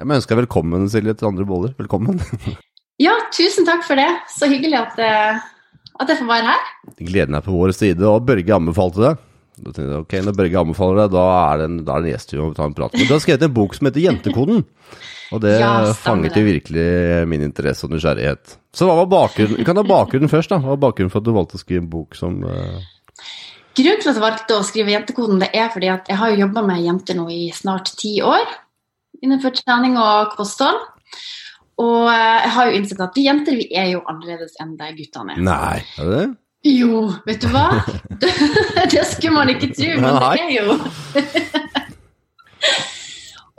Jeg må ønske deg velkommen, Silje, til andre boller. Velkommen. Ja, tusen takk for det. Så hyggelig at, eh, at jeg får være her. Gleden er på vår side, og Børge anbefalte det. Da tenkte jeg, ok, Når Børge anbefaler det, da er det en, da er det en gjest vi må ta en prat med. Du har skrevet en bok som heter Jentekoden. Og det Ja, fanget jo virkelig min interesse og nysgjerrighet. Så hva var bakgrunnen? Kan ha bakgrunnen først, da. Hva var bakgrunnen for at du valgte å skrive en bok som eh, Grunnen til at jeg valgte å skrive Jentekoden, det er fordi at jeg har jo jobba med jenter nå i snart ti år innenfor trening og kosthold. Og eh, jeg har jo innsett at vi jenter vi er jo annerledes enn de guttene. Nei, er det det? Jo, vet du hva? det skulle man ikke tro, men det er jo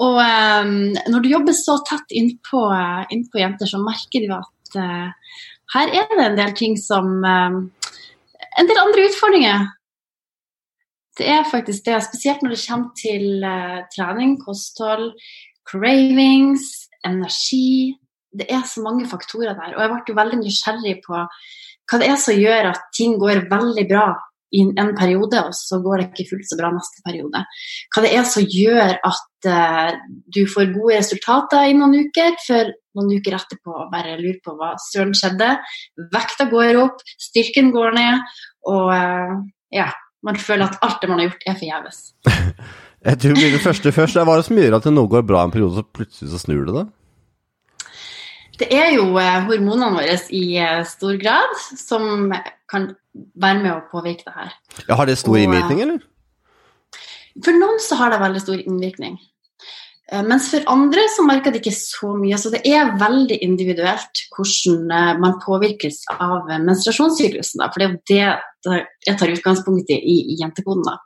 Og um, når du jobber så tett innpå, inn jenter, så merker du at uh, her er det en del ting som um, En del andre utfordringer. Det er faktisk det, spesielt når det kommer til uh, trening, kosthold, cravings, energi. Det er så mange faktorer der. Og jeg ble veldig nysgjerrig på hva det er som gjør at ting går veldig bra i en periode, og så går det ikke fullt så bra neste periode. Hva det er som gjør at eh, du får gode resultater i noen uker, før noen uker etterpå bare lurer på hva søren skjedde. Vekta går opp, styrken går ned, og eh, ja, man føler at alt det man har gjort, er forgjeves. Jeg tror blir det første først. Hva er det som gjør at det nå går bra en periode, så plutselig så snur det det? Det er jo eh, hormonene våre i eh, stor grad som kan være med å påvirke det her. Ja, har det stor Og, innvirkning, eller? For noen så har det veldig stor innvirkning. Eh, Mens for andre så merker det ikke så mye. Så det er veldig individuelt hvordan eh, man påvirkes av eh, menstruasjonssyklusen. Da. For det er jo det jeg tar utgangspunkt i i, i jentekoden. Da.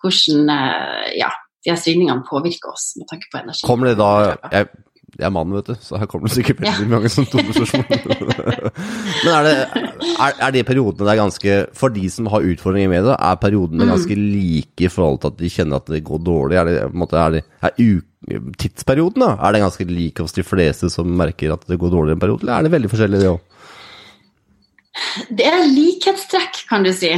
Hvordan eh, ja, de svingningene påvirker oss med tanke på energi. Kommer det da Jeg, jeg er mann, vet du, så her kommer det sikkert veldig mange som dumme spørsmål. Men er det, er, er de periodene der ganske For de som har utfordringer med det, er periodene Mm. ganske like i forhold til at de kjenner at det går dårlig? Er, det, måte, er, det, er u, tidsperioden da, er det ganske like hos de fleste som merker at det går dårligere en periode, eller er det veldig forskjellig, det òg? Det er likhetstrekk, kan du si.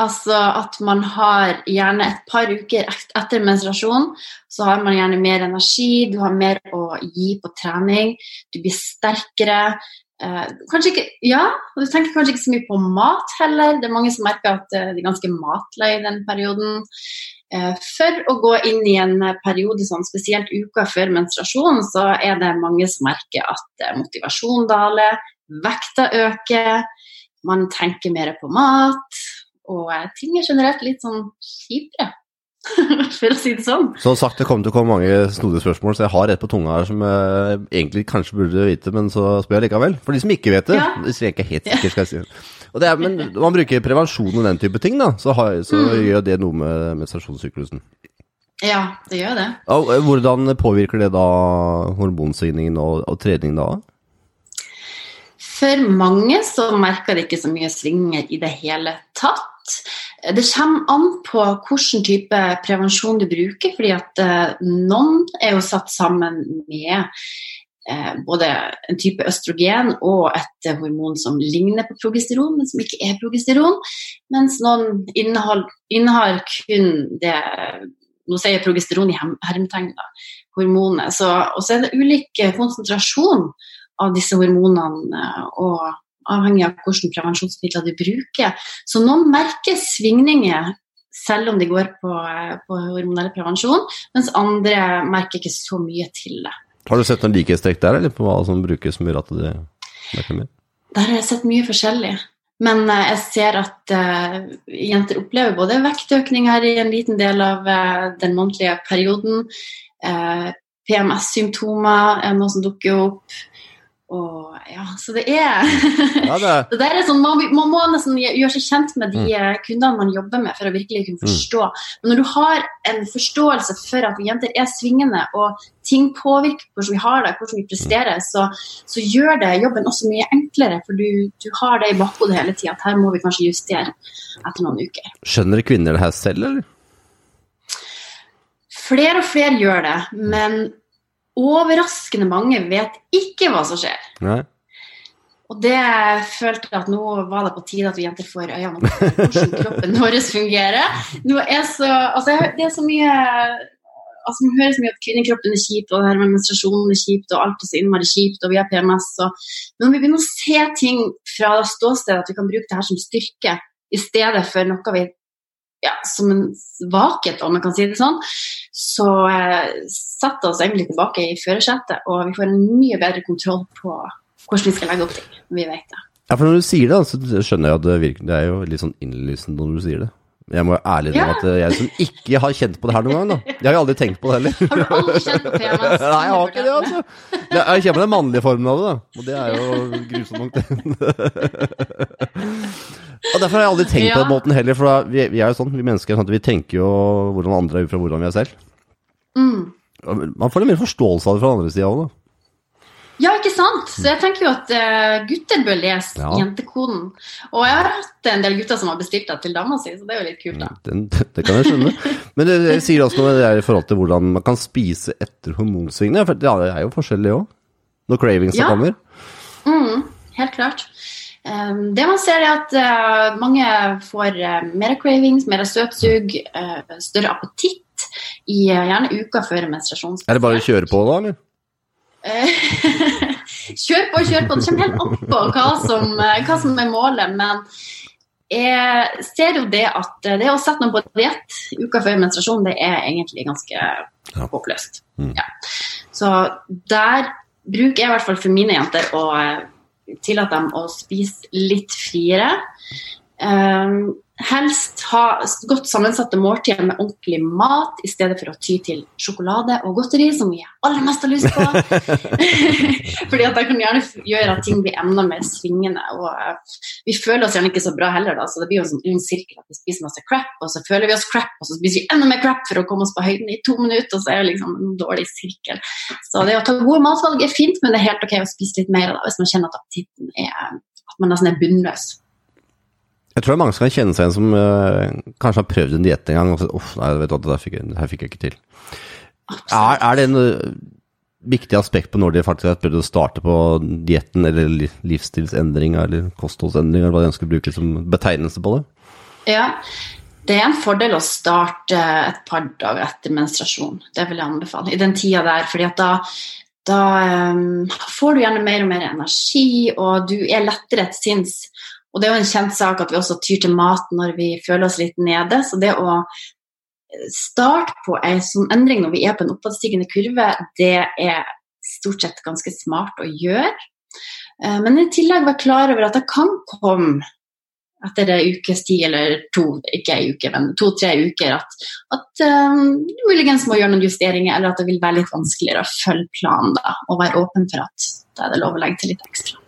Altså at man har gjerne et par uker etter menstruasjon, så har man gjerne mer energi, du har mer å gi på trening, du blir sterkere. Eh, kanskje ikke, ja, og du tenker kanskje ikke så mye på mat heller. Det er mange som merker at eh, de er ganske matlei i den perioden. Eh, for å gå inn i en eh, periode, sånn spesielt uka før menstruasjon, så er det mange som merker at motivasjonen daler, vekta øker, man tenker mer på mat, og eh, ting er generelt litt sånn kjipere, for å si det sånn. Som sagt, det kommer til å komme mange snodige spørsmål, så jeg har et på tunga her som jeg egentlig kanskje burde vite, men så spør jeg likevel. For de som ikke vet det, Ja. hvis jeg ikke er helt sikker, skal jeg si. Og det er, men når man bruker prevensjon og den type ting, da, så, har, så Mm. gjør det noe med menstruasjonssyklusen. Ja, det gjør det. Og, eh, hvordan påvirker det da hormonsvingningen og, og trening da? For mange så merker det ikke så mye svinger i det hele tatt. Det kommer an på hvilken type prevensjon du bruker, fordi at eh, noen er jo satt sammen med eh, både en type østrogen og et eh, hormon som ligner på progesteron, men som ikke er progesteron. Mens noen innehar kun det Nå sier jeg progesteron i hermetegn, da. Hormonet. Så, og så er det ulik konsentrasjon av disse hormonene, og avhengig av hvilke prevensjonsmidler du bruker. Så noen merker svingninger selv om de går på, på hormonell prevensjon, mens andre merker ikke så mye til det. Har du sett noen likhetstrekk der, eller på hva som brukes som gjør at det merker mer? Der har jeg sett mye forskjellig. Men eh, jeg ser at uh, jenter opplever både vektøkning her i en liten del av uh, den månedlige perioden. Uh, PMS-symptomer er noe som dukker opp. Og ja, så det er Ja, det så Det er sånn, man, man må nesten gjøre seg kjent med de mm. kundene man jobber med, for å virkelig kunne forstå. Men når du har en forståelse for at jenter er svingende, og ting påvirker hvordan vi har det, hvordan vi presterer, så, så gjør det jobben også mye enklere. For du, du har det i bakhodet hele tida, at her må vi kanskje justere etter noen uker. skjønner kvinner det her selv, eller? Flere og flere gjør det, men overraskende mange vet ikke hva som skjer. Nei. Og det følte jeg at nå var det på tide at vi jenter får øynene opp for hvordan kroppen vår fungerer. Nå er så, altså, det er så mye altså Man hører så mye at kvinnekroppen er kjipt, og det her med menstruasjonen er kjipt, og alt er så innmari kjipt, og vi har PMS. Og, men når vi begynner å se ting fra ståstedet at vi kan bruke det her som styrke, i stedet for noe vi ja, som en svakhet, om man kan si det sånn, så eh, setter oss egentlig tilbake i førersetet, og vi får en mye bedre kontroll på hvordan vi skal legge opp ting. Vi vet det. Ja, for når du sier det, så skjønner jeg at det, virker, det er jo litt sånn innlysende når du sier det. Jeg må være ærlig innrømme Ja. at jeg som ikke har kjent på det her noen gang, da. Jeg har jo aldri tenkt på det heller. Har du aldri kjent på PMS? Nei, jeg har ikke det, altså. Jeg kjenner på den mannlige formen av det, da. Og det er jo grusomt nok, det. Og derfor har jeg aldri tenkt på den måten heller, for da, vi, vi er jo sånn, vi mennesker er sånn at vi tenker jo hvordan andre er ut fra hvordan vi er selv. Mm. Man får litt mer forståelse av det fra den andre sida òg, da. Ja, ikke sant? Så jeg tenker jo at uh, gutter bør lese Ja. jentekoden. Og jeg har hatt en del gutter som har bestilt det til dama si, så det er jo litt kult, da. Den, det kan jeg skjønne. Men det, det sier også noe med det i forhold til hvordan man kan spise etter hormonsvingene. For ja, det er jo forskjellig òg. Når cravingsa Ja. kommer. Mm, helt klart. Um, det man ser er at eh, mange får uh, mer cravings, mer søtsug, eh, større appetitt i eh, gjerne uka før menstruasjon. Er det bare å kjøre på da, eller? Eh, kjør på, kjør på. Det kommer helt an på hva som, eh, hva som er målet. Men jeg ser jo det at eh, det å sette noen på diett uka før menstruasjon, det er egentlig ganske Ja. håpløst. Mm. Ja. Så der bruker jeg i hvert fall for mine jenter å tillate dem å spise litt friere. Um, helst ha godt sammensatte måltider med ordentlig mat, i stedet for å ty til sjokolade og godteri, som vi aller mest har lyst på. Fordi at det kan gjerne gjøre at ting blir enda mer svingende. Og eh, vi føler oss gjerne ikke så bra heller, da, så det blir jo en sånn ond sirkel at vi spiser masse crap, og så føler vi oss crap, og så spiser vi enda mer crap for å komme oss på høyden i to minutter, og så er det liksom en dårlig sirkel. Så det å ta gode matvalg er fint, men det er helt ok å spise litt mer da, hvis man kjenner at appetitten er at man nesten er bunnløs. Jeg tror det er mange som kan kjenne seg igjen som eh, kanskje har prøvd en diett en gang og så uff, nei, vet du hva, det der fikk jeg, det her fikk jeg ikke til. Er, er det en eh, viktig aspekt på når de faktisk har prøvd å starte på dietten, eller livsstilsendringa eller kostholdsendringer, eller hva de ønsker å bruke som betegnelse på det? Ja, det er en fordel å starte et par dager etter menstruasjon. Det vil jeg anbefale. I den tida der, fordi at da, da um, får du gjerne mer og mer energi, og du er lettere et sinns. Og det er jo en kjent sak at vi også tyr til mat når vi føler oss litt nede. Så det å starte på en sånn endring når vi er på en oppadstigende kurve, det er stort sett ganske smart å gjøre. Eh, Men i tillegg være klar over at det kan komme etter en ukes tid, eller to, ikke en uke, men to-tre uker, at, at um, du muligens må gjøre noen justeringer, eller at det vil være litt vanskeligere å følge planen da, og være åpen for at da er det lov å legge til litt ekstra.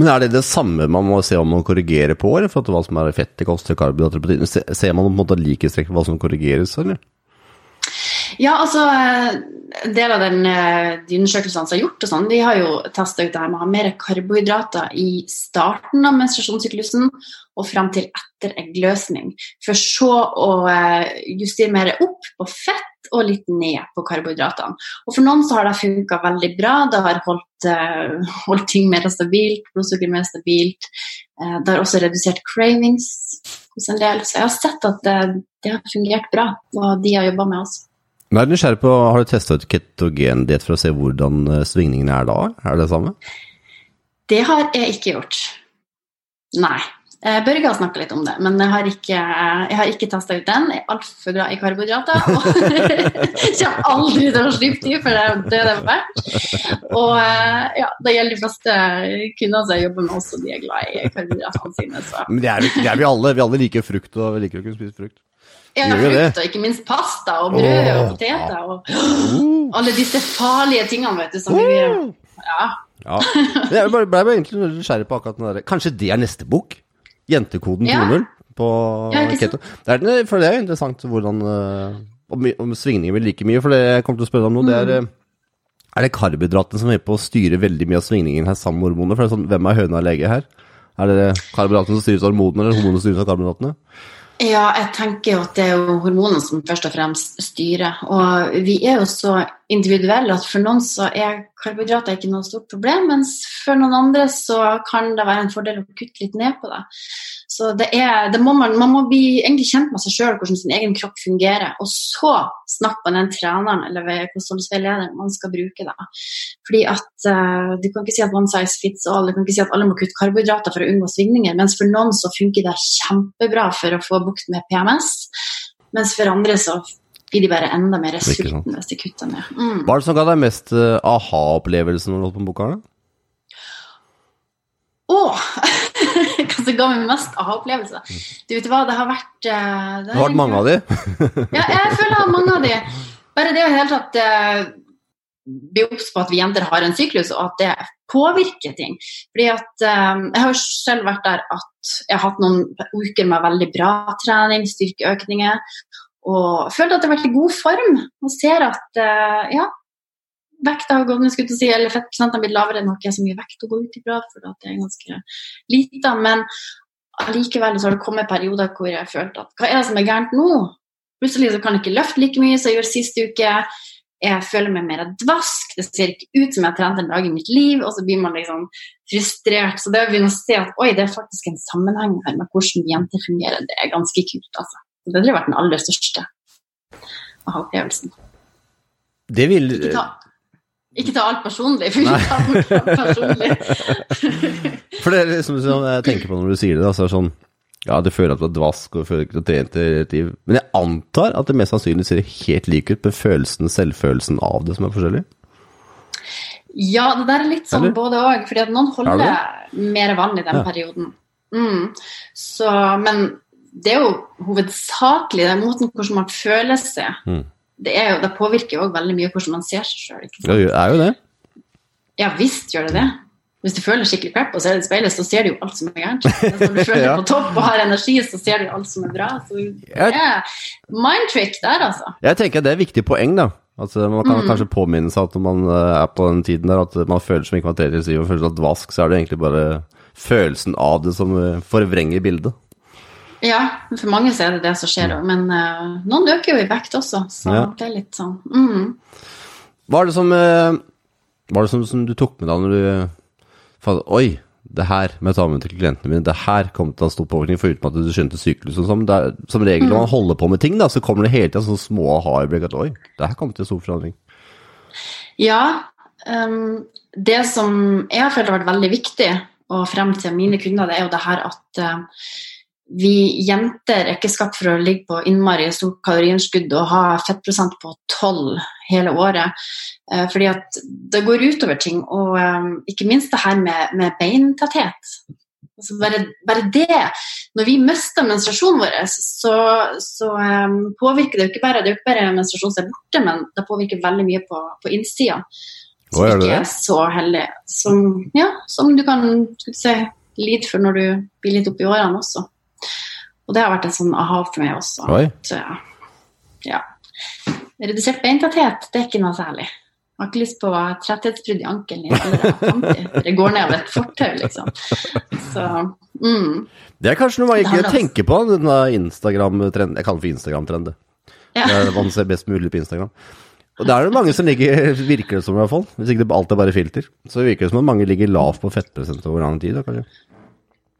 Men er det det samme man må se om man korrigerer på, eller for at hva som er fett i kost, karbohydrater? Ser man på en måte likhetstrekk hva som korrigeres, eller? Ja, altså eh, En del av den, eh, de undersøkelsene som er gjort, og sånn, de har jo testa ut det her med å ha mer karbohydrater i starten av menstruasjonssyklusen og frem til etter eggløsning. For så å eh, justere mer opp på fett og litt ned på karbohydratene. Og For noen så har det funka veldig bra. Det har holdt, holdt ting mer stabilt, blodsukker mer stabilt. Det har også redusert cravings hos en del. Så jeg har sett at det, det har fungert bra, og de har jobba med oss. Men er nysgjerrig på, Har du testa ut ketogendiett for å se hvordan eh, svingningene er da? Er det det samme? Det har jeg ikke gjort. Nei. Eh, Børge har snakka litt om det, men jeg har ikke, jeg har ikke testa ut den. Jeg er altfor glad i karbohydrater. Og kommer aldri til å slippe de, for det er det det er verdt. Og eh, ja, det gjelder de fleste kvinner som jeg jobber med også, de er glad i karbohydratene sine. Så. Men det er, det er vi alle. Vi alle liker frukt, og vi liker å kunne spise frukt. Ja, frukt, og ikke minst pasta og brød oh. og poteter. Og oh. alle disse farlige tingene, vet du. Som vi, uh. ja. Ja. Jeg ble, ble egentlig nysgjerrig på akkurat den der Kanskje det er neste bok? Jentekoden Ja. på Ja, keto. Det er, for det er interessant hvordan eh, Om, om svingninger blir like mye. For det jeg kommer til å spørre deg om nå, det er Mm. eh, Er det karbohydratene som er på å styre veldig mye av svingningen her sammen med hormonene? For det er sånn, Hvem er høna og lege her? Er det karbohydratene som styres av hormonene, eller hormonene som styres av karbohydratene? Ja, jeg tenker jo at det er jo hormonene som først og fremst styrer. Og vi er jo så individuelle at for noen så er karbohydrater ikke noe stort problem, mens for noen andre så kan det være en fordel å kutte litt ned på det. Så det er, det må man, man må bli egentlig kjent med seg sjøl, hvordan sin egen kropp fungerer, og så snakke med den treneren eller kostholdsveilederen man skal bruke det. Fordi at uh, Du kan ikke si at one size fits all, du kan ikke si at alle må kutte karbohydrater for å unngå svingninger, mens for noen så funker det kjempebra for å få bukt med PMS, mens for andre så blir de bare enda mer sultne hvis de kutter ned. Mm. Hva er det som ga deg mest uh, aha-opplevelse når du holdt på med boka? Å! Som ga meg mest aha-opplevelse? Du vet hva, det har vært uh, Det har vært mange av de? ja, jeg føler jeg har mange av de. Bare det å i hele tatt uh, bli obs på at vi jenter har en syklus, og at det påvirker ting. Fordi at um, Jeg har selv vært der at jeg har hatt noen uker med veldig bra trening, styrkeøkninger, og føler at jeg har vært i god form og ser at uh, ja, vekta har gått ned, skulle si, eller fettprosenten har blitt lavere. enn ikke så mye vekt å gå ut ifra, for det er ganske lite. Men allikevel så har det kommet perioder hvor jeg har følt at hva er det som er gærent nå? Plutselig så kan jeg ikke løfte like mye som jeg gjorde sist uke. Jeg føler meg mer dvask. Det ser ikke ut som jeg har trent en dag i mitt liv. Og så blir man liksom frustrert. Så det å begynne å se at oi, det er faktisk en sammenheng her med hvordan jenter fungerer, det er ganske kult, altså. Det har vært den aller største aha-opplevelsen. Det vil Ikke ta, alt personlig, for ikke ta alt personlig. For det er liksom sånn jeg tenker på når du sier det, da, så er det sånn Ja, du føler at du er dvask og føler ikke du har trent i et liv. Men jeg antar at det mest sannsynlig ser helt lik ut med følelsen, selvfølelsen av det som er forskjellig? Ja, det der er litt sånn Eller? både òg, fordi at noen Er holder mer vann i den Ja. perioden. Mm. Så, men det er jo hovedsakelig den måten hvordan man føler seg. Mm. Det, jo, det påvirker jo òg veldig mye hvordan man ser seg sjøl. Det er jo det. Ja visst gjør det det. Hvis du føler skikkelig crap og ser i speilet, så ser du jo alt som er gærent. Når du føler Ja. deg på topp og har energi, så ser du alt som er bra. Så det Jeg, er mindtrick der, altså. jeg tenker det er viktig poeng, da. Eh, Man kan kanskje påminne seg at når man eh, er på den tiden der, at man føler som ikke trener i og føler seg dvask, så er det egentlig bare følelsen av det som eh, forvrenger bildet. Ja, for mange så er det det som skjer òg. Men uh, noen øker jo i vekt også, så Ja. det er litt sånn mm. Hva er det som, uh, hva er det som, som du tok med deg når du fant, Oi, det her må jeg ta med til klientene mine. Det her kommer til å ha stor påvirkning, foruten at du skjønte syklusen sånn. Det er- Som regel når man holder på med ting, da, så kommer det hele tiden sånne små aha-øyeblikk at oi, det her kommer til stor forandring. Ja. um, det som jeg har følt har vært veldig viktig, og frem til mine kunder, det er jo det her at eh, vi jenter er ikke skapt for å ligge på innmari stort kaloriinnskudd og ha fettprosent på 12 hele året. Eh, fordi at det går utover ting, og eh, ikke minst det her med, med beintetthet. Altså bare, bare det. Når vi mister menstruasjonen vår, så, så um, påvirker det jo ikke bare det er jo ikke bare menstruasjonen som er borte, men det påvirker veldig mye på, på innsida. Som Å, ikke det? er så heldig. Som, ja, som du kan si, lide for når du blir litt oppi årene også. Og det har vært en sånn aha for meg også. Oi. At, ja. Redusert beintetthet, det er ikke noe særlig. Jeg har ikke lyst på tretthetsbrudd i ankelen i en alder av 50. for Det går ned av et fortau, liksom. Så mm. Det er kanskje noe man ikke tenker på, denne Instagram-trenden. Jeg kaller det for Instagram-trend. Ja. Det er Man ser best mulig på Instagram. Og det er det mange som ligger, virker det som i hvert fall, hvis ikke det alt er bare filter, så virker det som at mange ligger lavt på fettprosent over lang tid. Da, kanskje.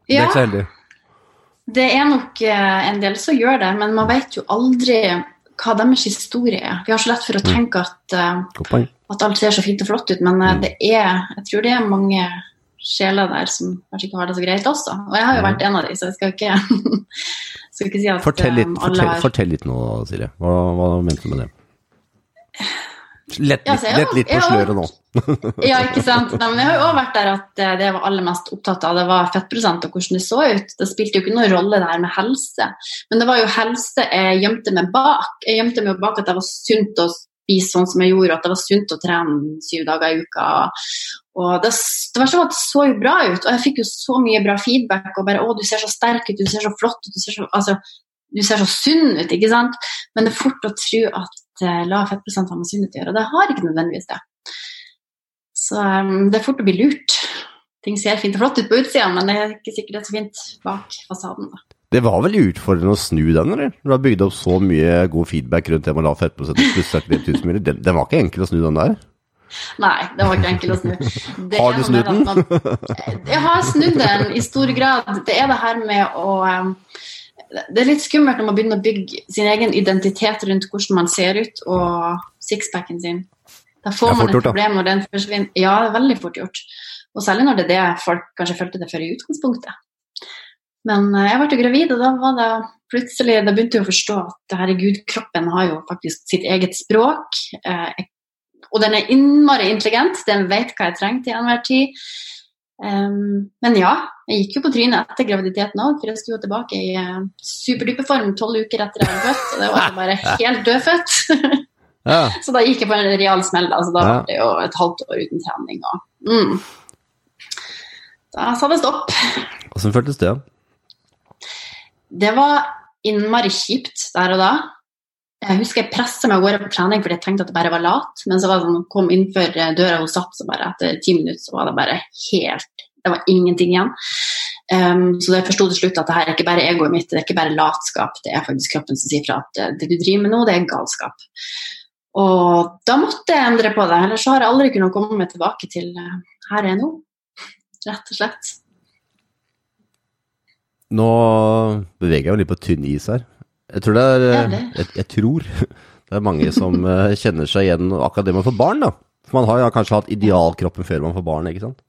Det er ikke så heldig. Det er nok eh, en del som gjør det, men man vet jo aldri hva deres historie er. Vi har så lett for å tenke at, eh, at alt ser så fint og flott ut, men eh, Mm. det er, jeg tror det er mange sjeler der som kanskje ikke har det så greit også. Og jeg har jo Mm. vært en av de, så jeg skal ikke, skal ikke si at Fortell litt, alle fortell, har fortell litt nå, Silje. Hva, hva mente du med det? Lett litt, så jeg- lett litt på sløret nå. Ja, ikke sant. Nei, men jeg har jo også vært der at eh, det jeg var aller mest opptatt av, det var fettprosent og hvordan det så ut. Det spilte jo ikke noen rolle det her med helse. Men det var jo helse jeg gjemte meg bak. Jeg gjemte meg bak at det var sunt å spise sånn som jeg gjorde, at det var sunt å trene syv dager i uka. Og det, det verste var at det så jo bra ut, og jeg fikk jo så mye bra feedback. Og bare 'Å, du ser så sterk ut, du ser så flott ut, du ser så, altså, du ser så sunn ut', ikke sant? Men det er fort å tro at eh, lav fettprosent har med sunnhet å gjøre, og det har ikke nødvendigvis det. Så um, det er fort å bli lurt. Ting ser fint og flott ut på utsida, men det er ikke sikkert det er så fint bak fasaden. Da. Det var vel utfordrende å snu den, eller? Du har bygd opp så mye god feedback rundt det med lav fettprosent pluss 31 000 mil. Den, den var ikke enkel å snu, den der? Nei, det var ikke enkelt å snu. Det Har du snudd den? man- Jeg har snudd den i stor grad. Det er det her med å um, Det er litt skummelt når man begynner å bygge sin egen identitet rundt hvordan man ser ut og sixpacken sin. Da får man et gjort, problem når den forsvinner. Ja, det er veldig fort gjort. Og særlig når det er det folk kanskje følte det for i utgangspunktet. Men eh, jeg ble jo gravid, og da var det plutselig Da begynte jeg å forstå at herregud, kroppen har jo faktisk sitt eget språk. Eh, og den er innmari intelligent, den vet hva jeg trenger til enhver tid. Um, men ja, jeg gikk jo på trynet etter graviditeten òg, for jeg jo tilbake i uh, superduperform tolv uker etter jeg var født. Og det var bare helt dødfødt. Ja. så da gikk jeg på en real smell. Altså, da Ja. var det jo et halvt år uten trening. Og, mm. Da sa det stopp. Åssen føltes det? Det var innmari kjipt der og da. Jeg husker jeg pressa meg av gårde på trening fordi jeg tenkte at det bare var lat. Men så var det sånn, kom innenfor døra hun satt, så bare etter ti minutter så var det bare helt Det var ingenting igjen. Um, så jeg forsto til slutt at det her er ikke bare egoet mitt, det er ikke bare latskap, det er faktisk kroppen som sier fra at eh, det du driver med nå, det er galskap. Og da måtte jeg endre på det, ellers så har jeg aldri kunnet komme meg tilbake til eh, her jeg er nå. Rett og slett. Nå beveger jeg meg litt på tynn is her. Jeg tror det er det er det. jeg, jeg tror det er mange som eh, kjenner seg igjen akkurat det med å få barn, da. For man har ja kanskje hatt idealkroppen før man får barn, ikke sant.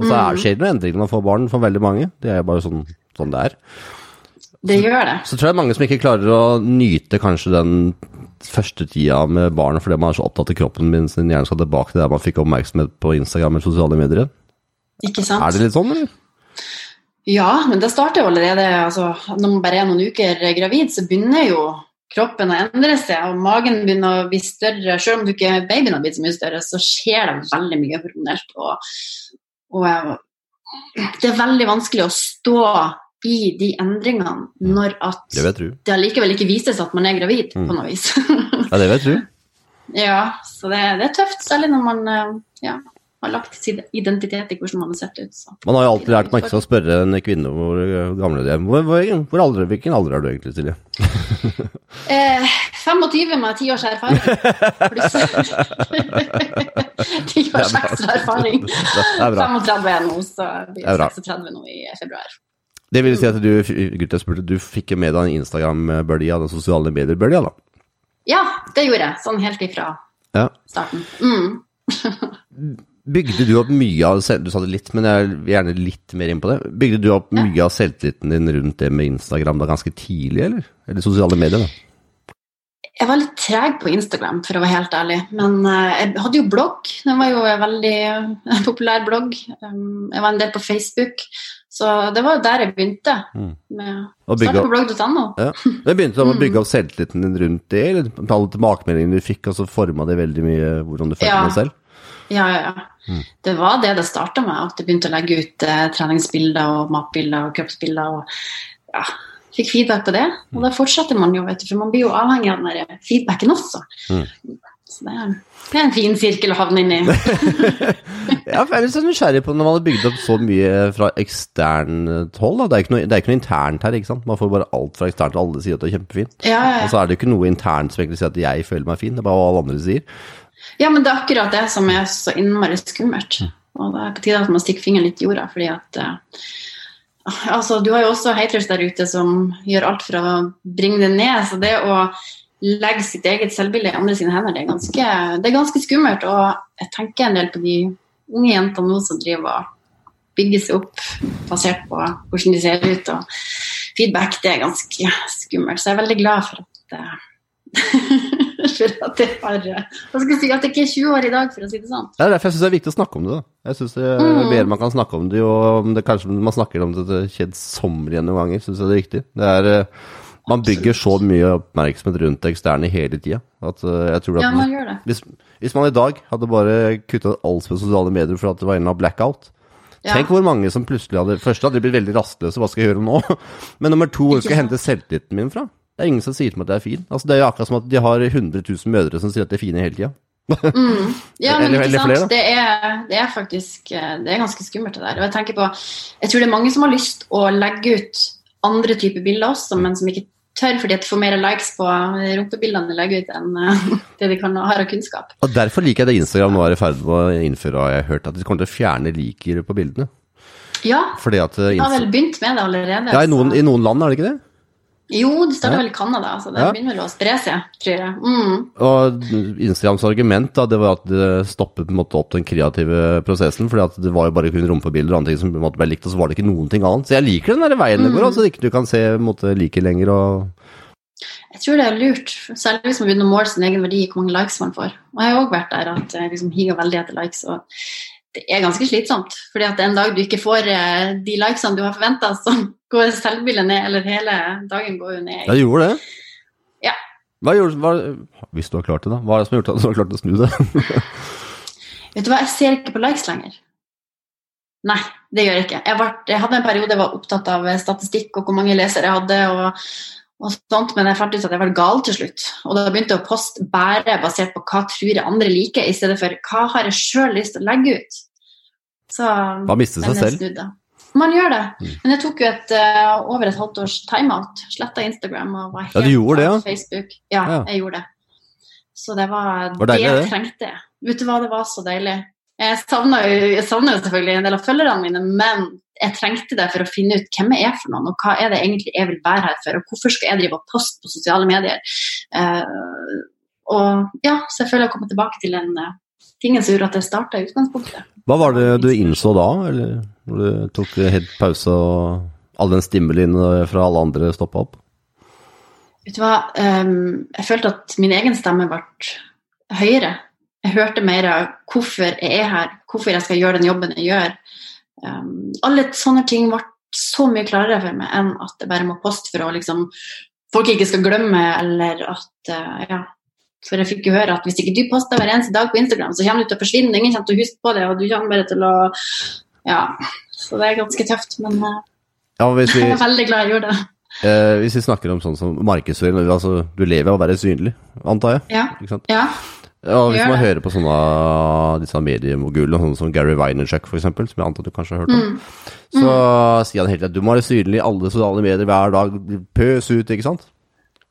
Og så er skjer det noen endringer når man får barn for veldig mange. Det er jo bare sånn, sånn det er. Det gjør det. Så tror jeg det er mange som ikke klarer å nyte kanskje den første tida med barn fordi man er så opptatt av kroppen min sin hjerne skal tilbake til der man fikk oppmerksomhet på Instagram eller sosiale medier. Ikke sant? Er det litt sånn, eller? Ja, men det starter jo allerede altså, Når man bare er noen uker gravid, så begynner jo kroppen å endre seg, og magen begynner å bli større. Selv om du ikke babyen har blitt så mye større, så skjer det veldig mye hormonelt. Og, og eh, det er veldig vanskelig å stå i de endringene når at Det det allikevel ikke vises at man er gravid, Mm. på noe vis. Ja, det vil jeg tro. ja, så det, det er tøft, særlig når man eh, ja, har lagt sin identitet i hvordan man har sett ut. Så. Man har jo alltid lært man ikke skal spørre en kvinne hvor gamle de er. Hvor, hvor, alder, hvilken alder er du egentlig, Silje? Eh, 25 med 10 års erfaring. Ti 10 års ekstra erfaring. Det er bra. 35 er nå, så blir er 36 nå i februar. Det vil si at du, gutt, jeg spurte, du fikk med deg en Instagram-bølja, den sosiale medier-bølja, da? Ja, det gjorde jeg. Sånn helt ifra Ja. starten. Mm. Bygde du opp mye av Du sa det litt, men jeg vil gjerne litt mer inn på det. Bygde du opp Ja. mye av selvtilliten din rundt det med Instagram da ganske tidlig, eller? Eller sosiale medier, da? Jeg var litt treg på Instagram, for å være helt ærlig. Men eh, jeg hadde jo blogg. Den var jo en veldig populær blogg. Um, jeg var en del på Facebook. Så det var der jeg begynte. Mm. Med Å starte på blogg.no. ja. Det begynte med å Mm. bygge opp selvtilliten din rundt det, eller alle tilbakemeldingene du fikk, og så forma det veldig mye hvordan du følte Ja. deg selv? Ja, ja, ja. Mm. Det var det det starta med. At jeg begynte å legge ut eh, treningsbilder og matbilder og kroppsbilder. og ja, Fikk feedback på det. Og da fortsetter man jo, vet du, for man blir jo avhengig av den feedbacken også. Mm. Så det er, det er en fin sirkel å havne inn i. Ja, jeg er litt så nysgjerrig på når man har bygd opp så mye fra eksternt hold. Da. Det, er ikke noe, det er ikke noe internt her, ikke sant. Man får bare alt fra eksternt, og alle sier at det er kjempefint. Ja, ja, Og så er det jo ikke noe internt som egentlig sier at jeg føler meg fin, det er bare hva alle andre sier. ja, men det er akkurat det som er så innmari skummelt. Mm. Og det er på tide at man stikker fingeren litt i jorda, fordi at uh, Altså, du har jo også haters der ute som gjør alt for å bringe det ned. Så det å legge sitt eget selvbilde i andre sine hender, det er ganske, det er ganske skummelt. Og jeg tenker en del på de unge jentene nå som driver og bygger seg opp basert på hvordan de ser ut. Og feedback, det er ganske skummelt. Så jeg er veldig glad for at uh, for at jeg har Hva skal jeg si, at jeg ikke er 20 år i dag, for å si det sånn. Det er derfor jeg syns det er viktig å snakke om det. da. Jeg synes det er Mm. bedre man kan snakke om det, og om det kanskje man snakker om det kjedsommelige noen ganger, syns jeg det er riktig. Det er, eh, man bygger så mye oppmerksomhet rundt det eksterne hele tida at eh, jeg tror at Ja, man gjør det. hvis, hvis man i dag hadde bare kutta alt på sosiale medier for at det var en av blackout Ja. Tenk hvor mange som plutselig hadde Først hadde de blitt veldig rastløse, hva skal jeg gjøre nå? Men nummer to, hvor skal jeg hente selvtilliten min fra? Det er ingen som sier til meg at jeg er fin. Altså, det er jo akkurat som at de har 100 000 mødre som sier at de er fine hele tida. Mm. Ja, men ikke sant. det, er, det er faktisk eh, Det er ganske skummelt, det der. Og jeg tenker på Jeg tror det er mange som har lyst å legge ut andre typer bilder også, men som ikke tør fordi at de får mer likes på rumpebildene de legger ut, enn uh, det de kan ha av kunnskap. Og Derfor liker jeg det Instagram nå er i ferd med å innføre, har jeg hørt, at de kommer til å fjerne liker på bildene. Ja, Fordi at de har vel begynt med det allerede. ja, i, noen, I noen land er det ikke det? Jo, det starta Ja. vel i Canada, så det Ja. begynner vel å spre seg, tror jeg. Mm. Og Instagrams argument da, det var at det stoppet på en måte opp den kreative prosessen, fordi det var jo bare kun rumpebilder og andre ting som på en måte ble likt, og så var det ikke noen ting annet. Så jeg liker den der veien det går, så ikke du kan se måte like lenger og Jeg tror det er lurt, særlig hvis man begynner å måle sin egen verdi, hvor mange likes man får. Og jeg har òg vært der at jeg liksom higer veldig etter likes, og det er ganske slitsomt. fordi at en dag du ikke får eh, de likesene du har forventa, så går selvbildet ned, eller hele dagen går jo ned. Ja, gjorde det? Ja. Hva gjorde, hva, hvis du har klart det, da? Hva er det som har gjort at du har klart å snu det? Vet du hva, jeg ser ikke på likes lenger. Nei, det gjør jeg ikke. Jeg, var, jeg hadde en periode jeg var opptatt av statistikk og hvor mange lesere jeg hadde, og, sånt, men jeg fant ut at jeg var gal til slutt. Og da begynte jeg å poste bare basert på hva tror jeg andre liker, i stedet for hva har jeg sjøl lyst til å legge ut. Så Man mister seg selv. Man gjør det. Mm. Men jeg tok jo et, uh, over et halvt års timeout. Sletta Instagram og var helt Ja, du gjorde det, ja? Facebook. Ja, Ja. jeg gjorde det. Så det var, Var deilig, det det? jeg trengte. Vet du hva, det var så deilig. Jeg savna jo, jo selvfølgelig en del av følgerne mine, men jeg trengte det for å finne ut hvem jeg er for noen, og hva er det egentlig jeg vil være her for, og hvorfor skal jeg drive og poste på sosiale medier. Uh, og ja, så jeg føler jeg kommer tilbake til den uh, tingen som gjorde at jeg starta i utgangspunktet. Hva var det du innså da, eller når du tok helt pause og all den stimulien fra alle andre stoppa opp? Vet du hva, um, jeg følte at min egen stemme ble høyere. Jeg hørte mer av hvorfor jeg er her, hvorfor jeg skal gjøre den jobben jeg gjør. Um, alle sånne ting ble så mye klarere for meg enn at jeg bare må poste for å liksom folk ikke skal glemme, eller at uh, ja. For jeg fikk jo høre at hvis ikke du poster hver eneste dag på Instagram, så kommer du til å forsvinne, ingen kommer til å huske på det, og du kommer bare til å Ja. Så det er ganske tøft, men eh, Ja, vi, jeg er veldig glad jeg gjorde det. eh, hvis vi snakker om sånn som markedsføring, altså du lever av å være synlig, antar jeg? Ja. Ikke sant? ja. Ja, hvis man hører på sånne disse mediemogulene, sånne som Gary Vaynerchuk eksempel, som jeg antar du kanskje har hørt om, Mm. så sier han hele tiden du må være synlig i alle sosiale medier hver dag, pøs ut, ikke sant?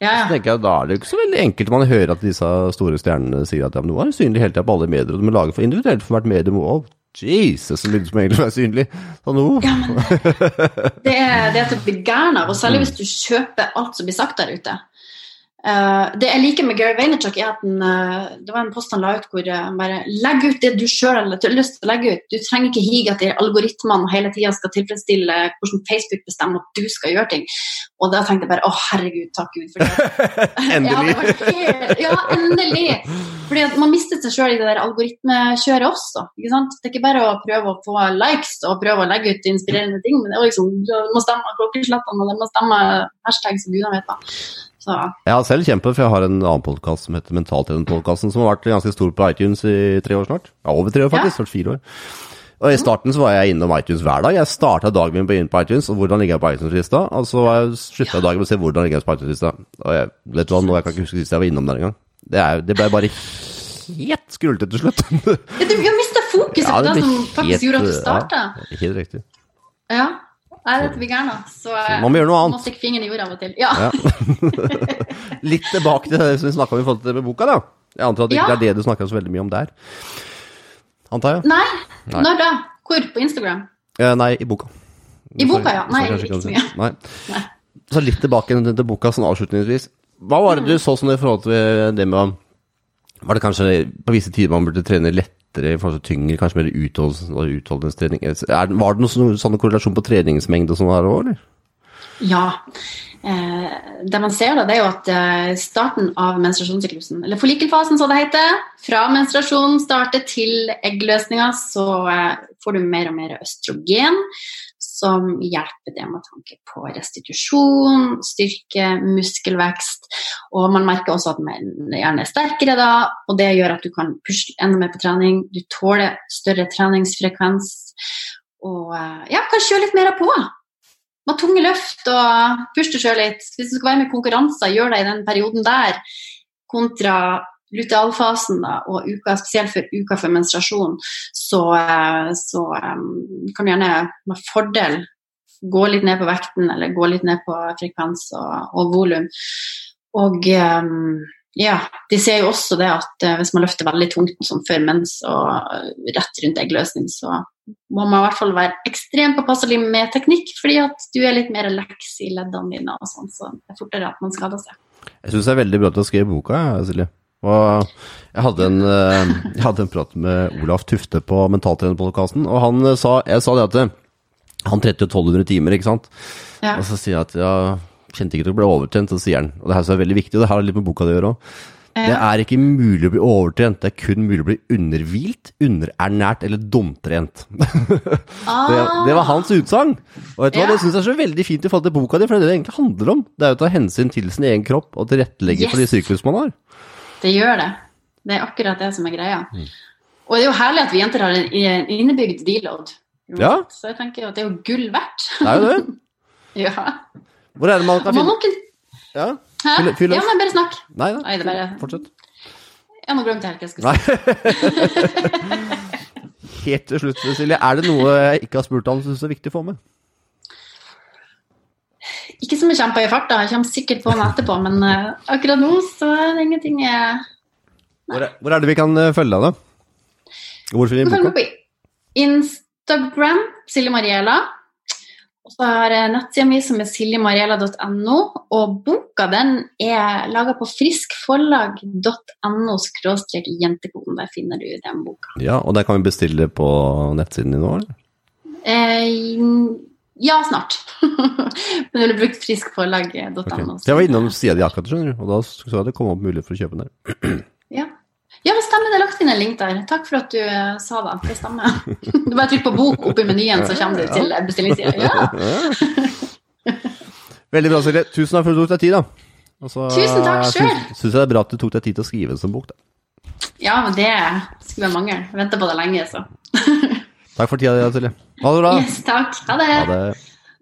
Ja, Så tenker jeg, Da er det jo ikke så veldig enkelt man hører at disse store stjernene sier at ja, men nå er du synlig hele tida på alle medier, og du må lage for individuelt for hvert medium. Å, Jesus, så mye som egentlig er synlig. Sånn, oh. Ja, men det er, det er til å bli gæren av, og særlig hvis du kjøper alt som blir sagt der ute. Eh, det jeg liker med Gary Vaynerchuk, er at den, uh, det var en post han la ut hvor han bare Legg ut det du sjøl har lyst til å legge ut. Du trenger ikke hige de algoritmene hele tida skal tilfredsstille hvordan Facebook bestemmer at du skal gjøre ting. Og da tenkte jeg bare å herregud, takk Gud. For det. Endelig. Ja, det helt, ja, endelig! Fordi man mister seg sjøl i det der algoritmekjøret også. Ikke sant? Det er ikke bare å prøve å få likes og prøve å legge ut inspirerende ting, men det er liksom, du må stemme klokkeslettene, og det må stemme hashtag som gudene vet hva. Så Jeg har selv kjempet, for jeg har en annen podkast som heter Mentaltrenerpodkasten, som har vært ganske stor på iTunes i tre år snart. Ja, over tre år faktisk, snart fire år. Og I starten så var jeg innom iTunes hver dag. Jeg starta dagen min på inn på iTunes, og hvordan ligger jeg på iTunes-lista? Og så slutta jeg dagen med å se hvordan ligger jeg på iTunes-lista. Og jeg, vet du hva, nå jeg kan ikke huske sist jeg var innom der engang. Det, er- det ble bare helt skrullete til slutt. ja, Du har mista fokuset Ja, på det det som faktisk gjorde at du ja. starta. helt riktig. Ja. Nei, dette blir gærent. Så så man må gjøre noe annet. Må stikke fingeren i jorda av og til. Ja. Ja. Litt tilbake til det som vi snakka om i forhold til med boka, da. Jeg antar at det ikke Ja. er det du snakker så veldig mye om der. Antar jeg? Nei. Nei. Når da? Hvor? På Instagram? Eh, nei, i boka. I boka, ja. Nei, ikke så mye. Nei. Nei. Så litt tilbake til, boka sånn avslutningsvis. Hva var det du så som det i forhold til det med Var det kanskje på visse tider man burde trene lettere til tyngre, kanskje mer utholdenhetstrening? Var det noen sånn, korrelasjon på treningsmengde og sånn her òg, eller? Ja. Eh, det man ser da, det er jo at eh, starten av menstruasjonssyklusen, eller forlikelfasen som det heter, fra menstruasjon starter til eggløsninga, så eh, får du mer og mer østrogen, som hjelper det med tanke på restitusjon, styrke, muskelvekst. Og man merker også at man gjerne er sterkere da, og det gjør at du kan pusle enda mer på trening. Du tåler større treningsfrekvens, og eh, ja, kan kjøre litt mer på. Med tunge løft og puste sjøl litt. Hvis du skal være med i konkurranser, gjør det i den perioden der, kontra lutealfasen da, og uka, spesielt for uka for menstruasjon, så, eh, så um, kan du gjerne med fordel gå litt ned på vekten eller gå litt ned på frekvens og, og volum. Og um, ja, de ser jo også det at hvis man løfter veldig tungt som før mens og rett rundt eggløsning, så må man i hvert fall være ekstremt påpasselig med teknikk, fordi at du er litt mer leks i leddene dine og sånn, så det er fortere at man skader seg. Jeg syns det er veldig bra at du har skrevet boka, Silje. Og jeg hadde en, jeg hadde en prat med Olaf Tufte på Mentaltrenerpodkasten, og han sa, jeg sa det at han trente jo 1200 timer, ikke sant. Ja. Og så sier jeg at ja, kjente ikke til å bli overtrent, så sier han, og det her er veldig viktig, og det har litt med boka di å gjøre òg. Det er ikke mulig å bli overtrent, det er kun mulig å bli underhvilt, underernært eller dumtrent. det, det, var hans utsagn. Og vet du hva, det syns jeg er så veldig fint i forhold til boka di, for det er det det egentlig handler om. Det er å ta hensyn til sin egen kropp og tilrettelegge Yes. for de syklus man har. Det gjør det. Det er akkurat det som er greia. Og det er jo herlig at vi jenter har en innebygd deload. Ja. Så jeg tenker at det er jo gull verdt. Det er jo det. ja. Hvor er det man kan finne Ja, Fyll- fyll Ja, men bare snakk. nei da. Nei, det bare Fortsett. Ja, nå glemte jeg helt hva jeg skulle si. Helt til slutt, Silje. Er det noe jeg ikke har spurt om som du syns er viktig å få med? Ikke som jeg kjemper i farta, jeg kommer sikkert på den etterpå, men eh, akkurat nå så er det ingenting jeg Hvor er, hvor er det vi kan eh, følge deg, da? Hvor finner vi boka? på Instagram, Silje Mariela. Og så har jeg nettsida mi som er siljemariela.no. Og boka den er laga på friskforlag.no jentekoden. Der finner du den boka. Ja, og der kan vi bestille på nettsiden din nå, eller? Eh, ja, snart. Men ville brukt friskforlag.no. Okay. Så Jeg var innom sida di akkurat, skjønner du, og da så jeg det kom opp mulighet for å kjøpe den der. Ja. ja, det stemmer. Det er lagt inn en link der. Takk for at du eh, sa det. Det stemmer. Du bare trykk på bok oppi menyen, så kommer du til bestillingssida. Ja. Veldig bra, Silje. Tusen takk for at du tok deg tid, da. Også, Tusen takk. Syns syns jeg det er bra at du tok deg tid til å skrive en sånn bok, da. ja, men det skulle være mange. Venta på det lenge, så. Takk for tida di, Silje. Ha det bra. Yes, takk. Ha det. Ha det.